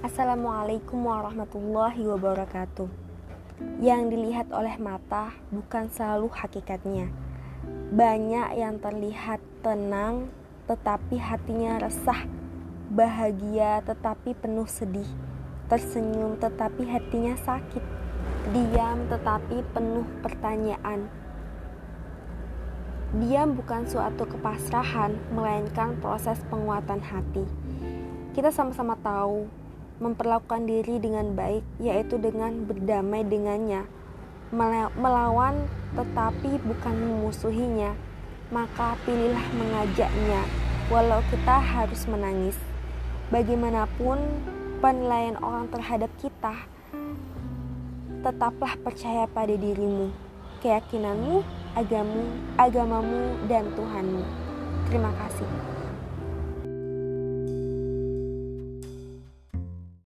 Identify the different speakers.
Speaker 1: Assalamualaikum warahmatullahi wabarakatuh. Yang dilihat oleh mata bukan selalu hakikatnya. Banyak yang terlihat tenang, tetapi hatinya resah, bahagia tetapi penuh sedih, tersenyum tetapi hatinya sakit, diam tetapi penuh pertanyaan. Diam bukan suatu kepasrahan, melainkan proses penguatan hati. Kita sama-sama tahu memperlakukan diri dengan baik, yaitu dengan berdamai dengannya, melawan tetapi bukan memusuhinya, maka pilihlah mengajaknya, walau kita harus menangis. Bagaimanapun penilaian orang terhadap kita, tetaplah percaya pada dirimu, keyakinanmu, agamu, agamamu, dan Tuhanmu. Terima kasih.